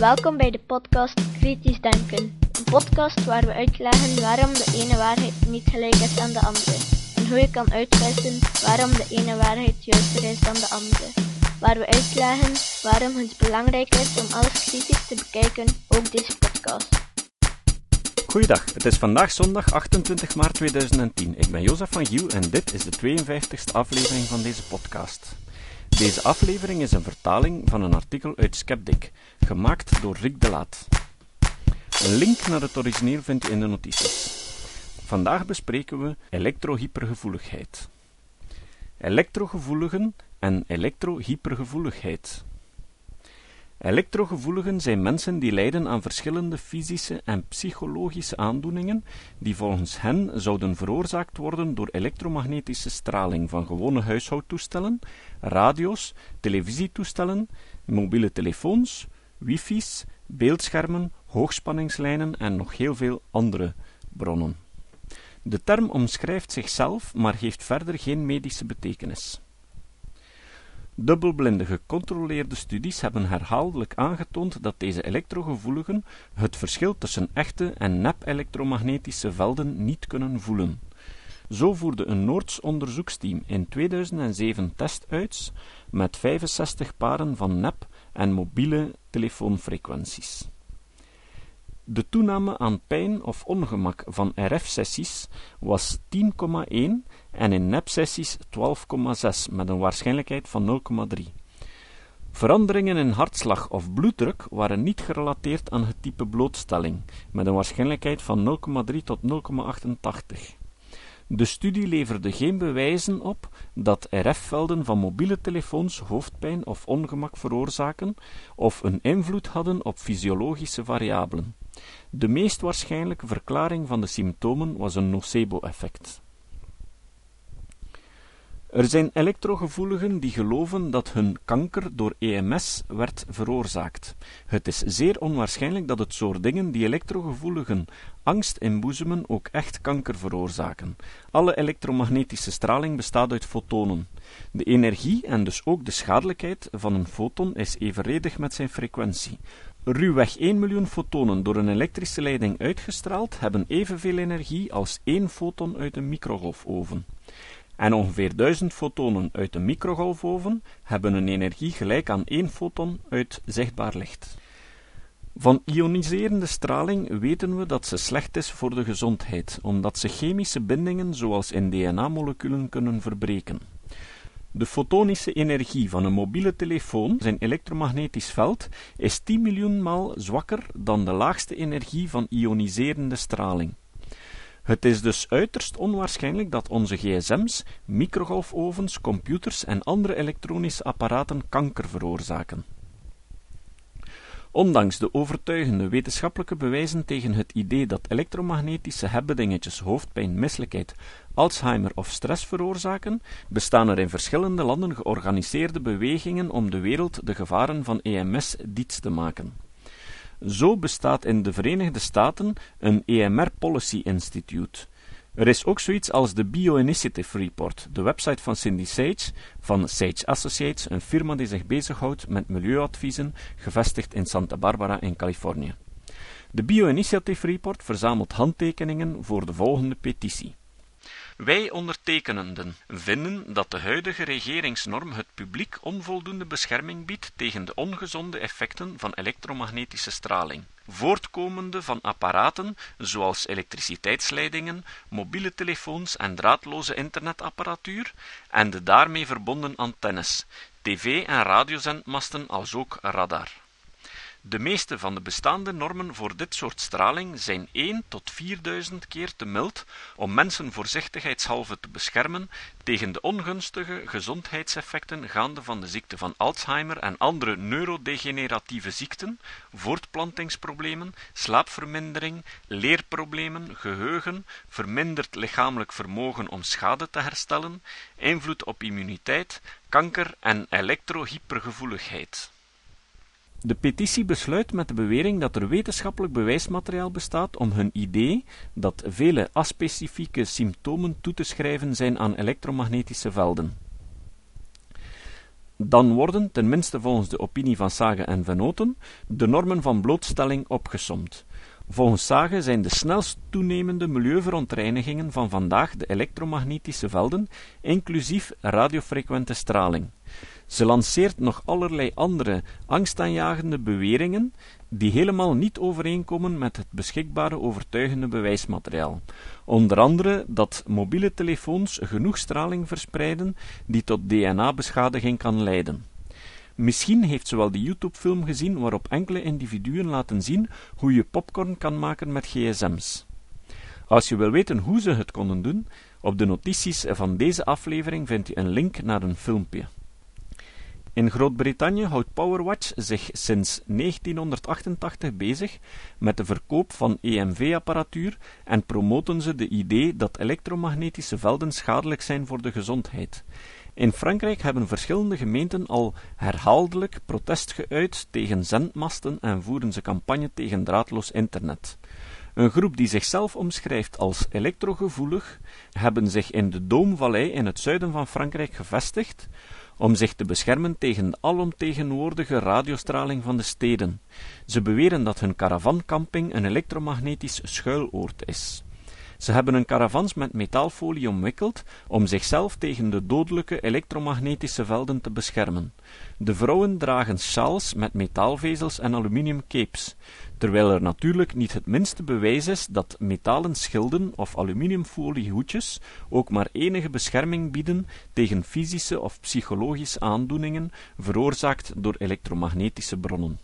Welkom bij de podcast Kritisch Denken. Een podcast waar we uitleggen waarom de ene waarheid niet gelijk is aan de andere. En hoe je kan uitwissen waarom de ene waarheid juister is dan de andere. Waar we uitleggen waarom het belangrijk is om alles kritisch te bekijken, ook deze podcast. Goeiedag, het is vandaag zondag 28 maart 2010. Ik ben Jozef van Giel en dit is de 52e aflevering van deze podcast. Deze aflevering is een vertaling van een artikel uit Skeptic, gemaakt door Rick de Laat. Een link naar het origineel vindt u in de notities. Vandaag bespreken we elektrohypergevoeligheid. Elektrogevoeligen en elektrohypergevoeligheid. Elektrogevoeligen zijn mensen die lijden aan verschillende fysische en psychologische aandoeningen die volgens hen zouden veroorzaakt worden door elektromagnetische straling van gewone huishoudtoestellen, radio's, televisietoestellen, mobiele telefoons, wifi's, beeldschermen, hoogspanningslijnen en nog heel veel andere bronnen. De term omschrijft zichzelf, maar heeft verder geen medische betekenis. Dubbelblinde gecontroleerde studies hebben herhaaldelijk aangetoond dat deze elektrogevoeligen het verschil tussen echte en nep-elektromagnetische velden niet kunnen voelen. Zo voerde een Noords onderzoeksteam in 2007 testuits met 65 paren van nep- en mobiele telefoonfrequenties. De toename aan pijn of ongemak van RF-sessies was 10,1 en in nepsessies 12,6 met een waarschijnlijkheid van 0,3. Veranderingen in hartslag of bloeddruk waren niet gerelateerd aan het type blootstelling, met een waarschijnlijkheid van 0,3 tot 0,88. De studie leverde geen bewijzen op dat RF-velden van mobiele telefoons hoofdpijn of ongemak veroorzaken of een invloed hadden op fysiologische variabelen. De meest waarschijnlijke verklaring van de symptomen was een nocebo-effect. Er zijn elektrogevoeligen die geloven dat hun kanker door EMS werd veroorzaakt. Het is zeer onwaarschijnlijk dat het soort dingen die elektrogevoeligen angst inboezemen ook echt kanker veroorzaken. Alle elektromagnetische straling bestaat uit fotonen. De energie en dus ook de schadelijkheid van een foton is evenredig met zijn frequentie. Ruwweg 1 miljoen fotonen door een elektrische leiding uitgestraald hebben evenveel energie als één foton uit een microgolfoven en ongeveer 1000 fotonen uit een microgolfoven hebben een energie gelijk aan één foton uit zichtbaar licht. Van ioniserende straling weten we dat ze slecht is voor de gezondheid, omdat ze chemische bindingen zoals in DNA-moleculen kunnen verbreken. De fotonische energie van een mobiele telefoon, zijn elektromagnetisch veld, is 10 miljoen maal zwakker dan de laagste energie van ioniserende straling. Het is dus uiterst onwaarschijnlijk dat onze gsm's, microgolfovens, computers en andere elektronische apparaten kanker veroorzaken. Ondanks de overtuigende wetenschappelijke bewijzen tegen het idee dat elektromagnetische hebbedingetjes hoofdpijn, misselijkheid, Alzheimer of stress veroorzaken, bestaan er in verschillende landen georganiseerde bewegingen om de wereld de gevaren van EMS diets te maken. Zo bestaat in de Verenigde Staten een EMR Policy Institute. Er is ook zoiets als de Bioinitiative Report, de website van Cindy Sage van Sage Associates, een firma die zich bezighoudt met milieuadviezen, gevestigd in Santa Barbara in Californië. De Bioinitiative Report verzamelt handtekeningen voor de volgende petitie. Wij ondertekenenden vinden dat de huidige regeringsnorm het publiek onvoldoende bescherming biedt tegen de ongezonde effecten van elektromagnetische straling, voortkomende van apparaten zoals elektriciteitsleidingen, mobiele telefoons en draadloze internetapparatuur en de daarmee verbonden antennes, tv- en radiozendmasten alsook radar. De meeste van de bestaande normen voor dit soort straling zijn 1 tot 4000 keer te mild om mensen voorzichtigheidshalve te beschermen tegen de ongunstige gezondheidseffecten gaande van de ziekte van Alzheimer en andere neurodegeneratieve ziekten, voortplantingsproblemen, slaapvermindering, leerproblemen, geheugen, verminderd lichamelijk vermogen om schade te herstellen, invloed op immuniteit, kanker en elektrohypergevoeligheid. De petitie besluit met de bewering dat er wetenschappelijk bewijsmateriaal bestaat om hun idee dat vele aspecifieke symptomen toe te schrijven zijn aan elektromagnetische velden. dan worden, tenminste volgens de opinie van Sage en Venoten, de normen van blootstelling opgesomd. Volgens Sage zijn de snelst toenemende milieuverontreinigingen van vandaag de elektromagnetische velden, inclusief radiofrequente straling. Ze lanceert nog allerlei andere angstaanjagende beweringen, die helemaal niet overeenkomen met het beschikbare overtuigende bewijsmateriaal. Onder andere dat mobiele telefoons genoeg straling verspreiden die tot DNA-beschadiging kan leiden. Misschien heeft ze wel die YouTube-film gezien waarop enkele individuen laten zien hoe je popcorn kan maken met gsm's. Als je wil weten hoe ze het konden doen, op de notities van deze aflevering vind je een link naar een filmpje. In Groot-Brittannië houdt Powerwatch zich sinds 1988 bezig met de verkoop van EMV-apparatuur en promoten ze de idee dat elektromagnetische velden schadelijk zijn voor de gezondheid. In Frankrijk hebben verschillende gemeenten al herhaaldelijk protest geuit tegen zendmasten en voeren ze campagne tegen draadloos internet. Een groep die zichzelf omschrijft als elektrogevoelig, hebben zich in de Doomvallei in het zuiden van Frankrijk gevestigd, om zich te beschermen tegen de alomtegenwoordige radiostraling van de steden. Ze beweren dat hun caravancamping een elektromagnetisch schuiloord is. Ze hebben hun caravans met metaalfolie omwikkeld om zichzelf tegen de dodelijke elektromagnetische velden te beschermen. De vrouwen dragen sjaals met metaalvezels en aluminium capes, terwijl er natuurlijk niet het minste bewijs is dat metalen schilden of aluminiumfoliehoedjes ook maar enige bescherming bieden tegen fysische of psychologische aandoeningen veroorzaakt door elektromagnetische bronnen.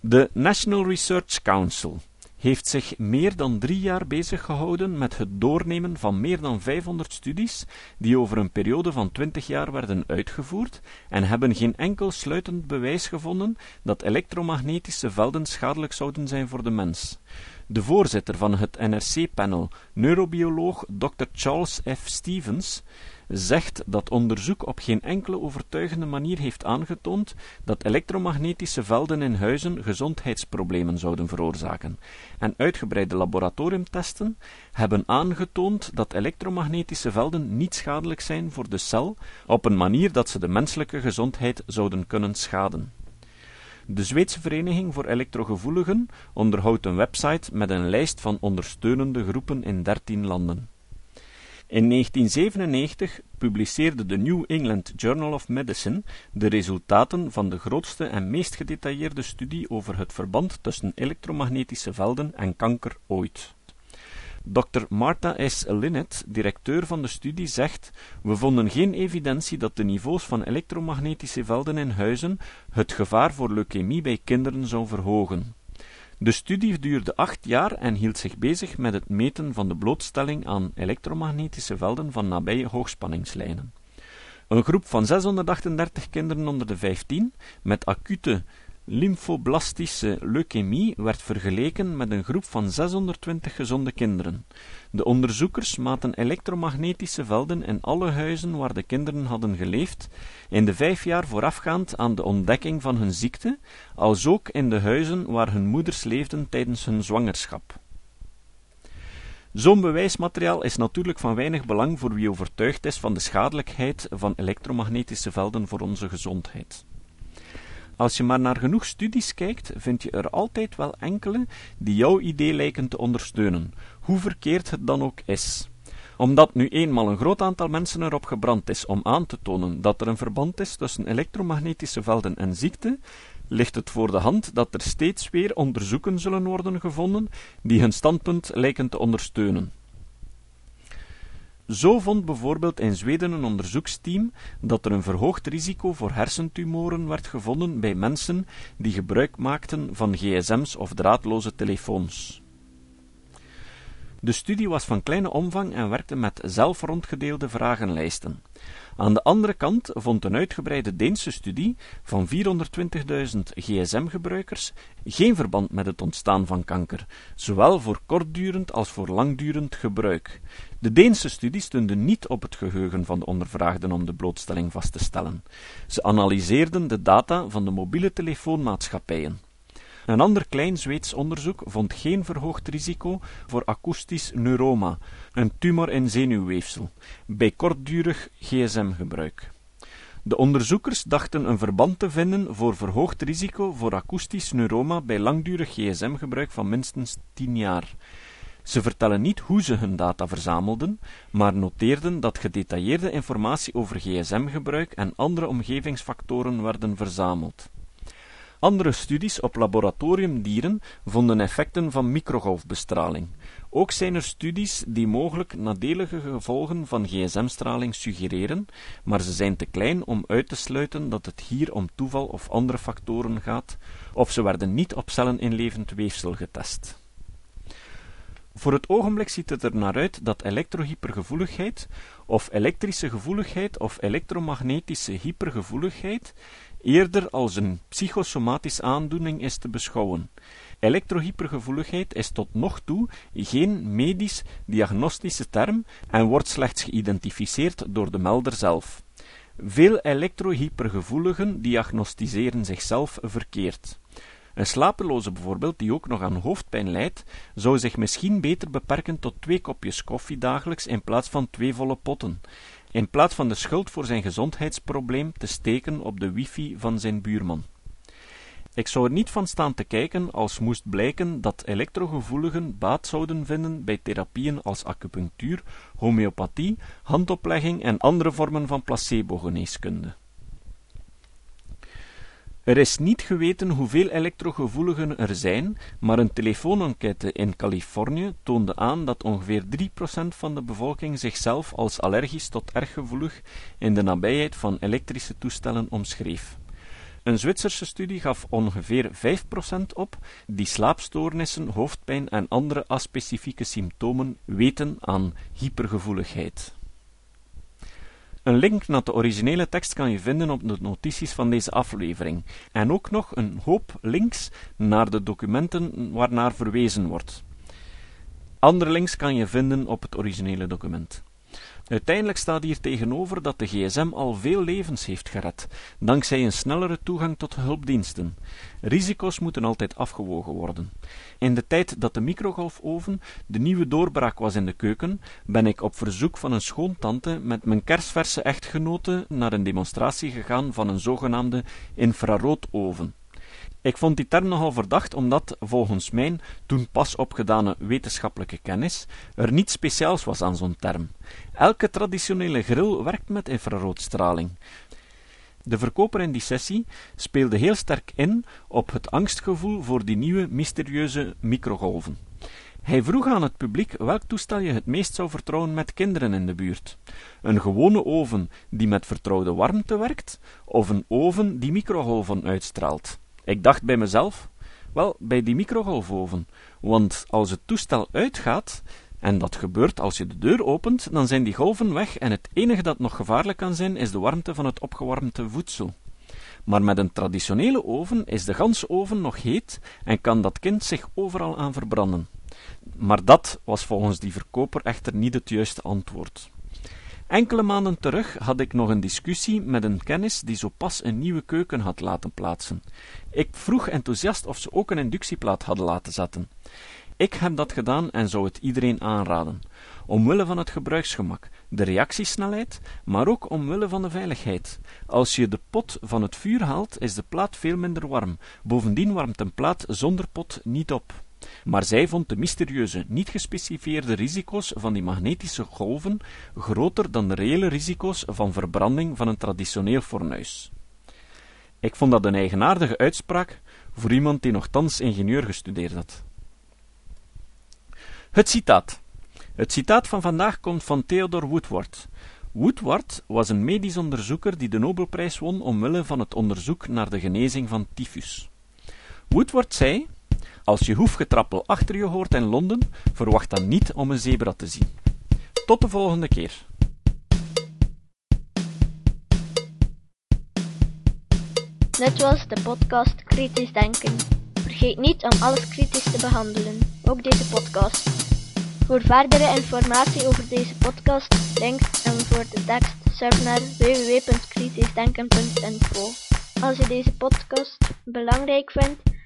De National Research Council heeft zich meer dan drie jaar bezig gehouden met het doornemen van meer dan 500 studies die over een periode van 20 jaar werden uitgevoerd en hebben geen enkel sluitend bewijs gevonden dat elektromagnetische velden schadelijk zouden zijn voor de mens. De voorzitter van het NRC-panel, neurobioloog Dr. Charles F. Stevens, zegt dat onderzoek op geen enkele overtuigende manier heeft aangetoond dat elektromagnetische velden in huizen gezondheidsproblemen zouden veroorzaken, en uitgebreide laboratoriumtesten hebben aangetoond dat elektromagnetische velden niet schadelijk zijn voor de cel op een manier dat ze de menselijke gezondheid zouden kunnen schaden. De Zweedse Vereniging voor Elektrogevoeligen onderhoudt een website met een lijst van ondersteunende groepen in dertien landen. In 1997 publiceerde de New England Journal of Medicine de resultaten van de grootste en meest gedetailleerde studie over het verband tussen elektromagnetische velden en kanker ooit. Dr. Martha S. Linnet, directeur van de studie, zegt: We vonden geen evidentie dat de niveaus van elektromagnetische velden in huizen het gevaar voor leukemie bij kinderen zou verhogen. De studie duurde acht jaar en hield zich bezig met het meten van de blootstelling aan elektromagnetische velden van nabije hoogspanningslijnen. Een groep van 638 kinderen onder de 15 met acute lymphoblastische leukemie werd vergeleken met een groep van 620 gezonde kinderen. De onderzoekers maten elektromagnetische velden in alle huizen waar de kinderen hadden geleefd, in de vijf jaar voorafgaand aan de ontdekking van hun ziekte, als ook in de huizen waar hun moeders leefden tijdens hun zwangerschap. Zo'n bewijsmateriaal is natuurlijk van weinig belang voor wie overtuigd is van de schadelijkheid van elektromagnetische velden voor onze gezondheid. Als je maar naar genoeg studies kijkt, vind je er altijd wel enkele die jouw idee lijken te ondersteunen, hoe verkeerd het dan ook is. Omdat nu eenmaal een groot aantal mensen erop gebrand is om aan te tonen dat er een verband is tussen elektromagnetische velden en ziekte, ligt het voor de hand dat er steeds weer onderzoeken zullen worden gevonden die hun standpunt lijken te ondersteunen. Zo vond bijvoorbeeld in Zweden een onderzoeksteam dat er een verhoogd risico voor hersentumoren werd gevonden bij mensen die gebruik maakten van gsm's of draadloze telefoons. De studie was van kleine omvang en werkte met zelf rondgedeelde vragenlijsten. Aan de andere kant vond een uitgebreide Deense studie van 420.000 gsm-gebruikers geen verband met het ontstaan van kanker, zowel voor kortdurend als voor langdurend gebruik. De Deense studie steunde niet op het geheugen van de ondervraagden om de blootstelling vast te stellen. Ze analyseerden de data van de mobiele telefoonmaatschappijen. Een ander klein Zweeds onderzoek vond geen verhoogd risico voor akoestisch neuroma, een tumor in zenuwweefsel, bij kortdurig gsm-gebruik. De onderzoekers dachten een verband te vinden voor verhoogd risico voor akoestisch neuroma bij langdurig gsm-gebruik van minstens 10 jaar. Ze vertellen niet hoe ze hun data verzamelden, maar noteerden dat gedetailleerde informatie over gsm-gebruik en andere omgevingsfactoren werden verzameld. Andere studies op laboratoriumdieren vonden effecten van microgolfbestraling. Ook zijn er studies die mogelijk nadelige gevolgen van gsm-straling suggereren, maar ze zijn te klein om uit te sluiten dat het hier om toeval of andere factoren gaat, of ze werden niet op cellen in levend weefsel getest. Voor het ogenblik ziet het er naar uit dat elektrohypergevoeligheid, of elektrische gevoeligheid of elektromagnetische hypergevoeligheid eerder als een psychosomatische aandoening is te beschouwen. Elektrohypergevoeligheid is tot nog toe geen medisch-diagnostische term en wordt slechts geïdentificeerd door de melder zelf. Veel elektrohypergevoeligen diagnosticeren zichzelf verkeerd. Een slapeloze bijvoorbeeld, die ook nog aan hoofdpijn lijdt, zou zich misschien beter beperken tot twee kopjes koffie dagelijks in plaats van twee volle potten, in plaats van de schuld voor zijn gezondheidsprobleem te steken op de wifi van zijn buurman. Ik zou er niet van staan te kijken als moest blijken dat elektrogevoeligen baat zouden vinden bij therapieën als acupunctuur, homeopathie, handoplegging en andere vormen van placebo-geneeskunde. Er is niet geweten hoeveel elektrogevoeligen er zijn, maar een telefoonenquête in Californië toonde aan dat ongeveer 3% van de bevolking zichzelf als allergisch tot erg gevoelig in de nabijheid van elektrische toestellen omschreef. Een Zwitserse studie gaf ongeveer 5% op die slaapstoornissen, hoofdpijn en andere aspecifieke symptomen weten aan hypergevoeligheid. Een link naar de originele tekst kan je vinden op de notities van deze aflevering, en ook nog een hoop links naar de documenten waarnaar verwezen wordt. Andere links kan je vinden op het originele document. Uiteindelijk staat hier tegenover dat de gsm al veel levens heeft gered, dankzij een snellere toegang tot hulpdiensten. Risico's moeten altijd afgewogen worden. In de tijd dat de microgolfoven de nieuwe doorbraak was in de keuken, ben ik op verzoek van een schoontante met mijn kersverse echtgenote naar een demonstratie gegaan van een zogenaamde infraroodoven. Ik vond die term nogal verdacht, omdat, volgens mijn toen pas opgedane wetenschappelijke kennis, er niets speciaals was aan zo'n term. Elke traditionele grill werkt met infraroodstraling. De verkoper in die sessie speelde heel sterk in op het angstgevoel voor die nieuwe mysterieuze microgolven. Hij vroeg aan het publiek welk toestel je het meest zou vertrouwen met kinderen in de buurt. Een gewone oven die met vertrouwde warmte werkt, of een oven die microgolven uitstraalt. Ik dacht bij mezelf, wel, bij die microgolfoven, want als het toestel uitgaat, en dat gebeurt als je de deur opent, dan zijn die golven weg en het enige dat nog gevaarlijk kan zijn, is de warmte van het opgewarmde voedsel. Maar met een traditionele oven is de ganse oven nog heet en kan dat kind zich overal aan verbranden. Maar dat was volgens die verkoper echter niet het juiste antwoord. Enkele maanden terug had ik nog een discussie met een kennis die zo pas een nieuwe keuken had laten plaatsen. Ik vroeg enthousiast of ze ook een inductieplaat hadden laten zetten. Ik heb dat gedaan en zou het iedereen aanraden. Omwille van het gebruiksgemak, de reactiesnelheid, maar ook omwille van de veiligheid. Als je de pot van het vuur haalt, is de plaat veel minder warm. Bovendien warmt een plaat zonder pot niet op. Maar zij vond de mysterieuze, niet gespecifieerde risico's van die magnetische golven groter dan de reële risico's van verbranding van een traditioneel fornuis. Ik vond dat een eigenaardige uitspraak voor iemand die nogthans ingenieur gestudeerd had. Het citaat. Het citaat van vandaag komt van Theodore Woodward. Woodward was een medisch onderzoeker die de Nobelprijs won omwille van het onderzoek naar de genezing van tyfus. Woodward zei: Als je hoefgetrappel achter je hoort in Londen, verwacht dan niet om een zebra te zien. Tot de volgende keer. Dit was de podcast Kritisch Denken. Vergeet niet om alles kritisch te behandelen, ook deze podcast. Voor verdere informatie over deze podcast, links en voor de tekst, surf naar www.kritischdenken.info. Als je deze podcast belangrijk vindt,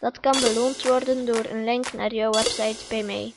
Dat kan beloond worden door een link naar jouw website bij mij.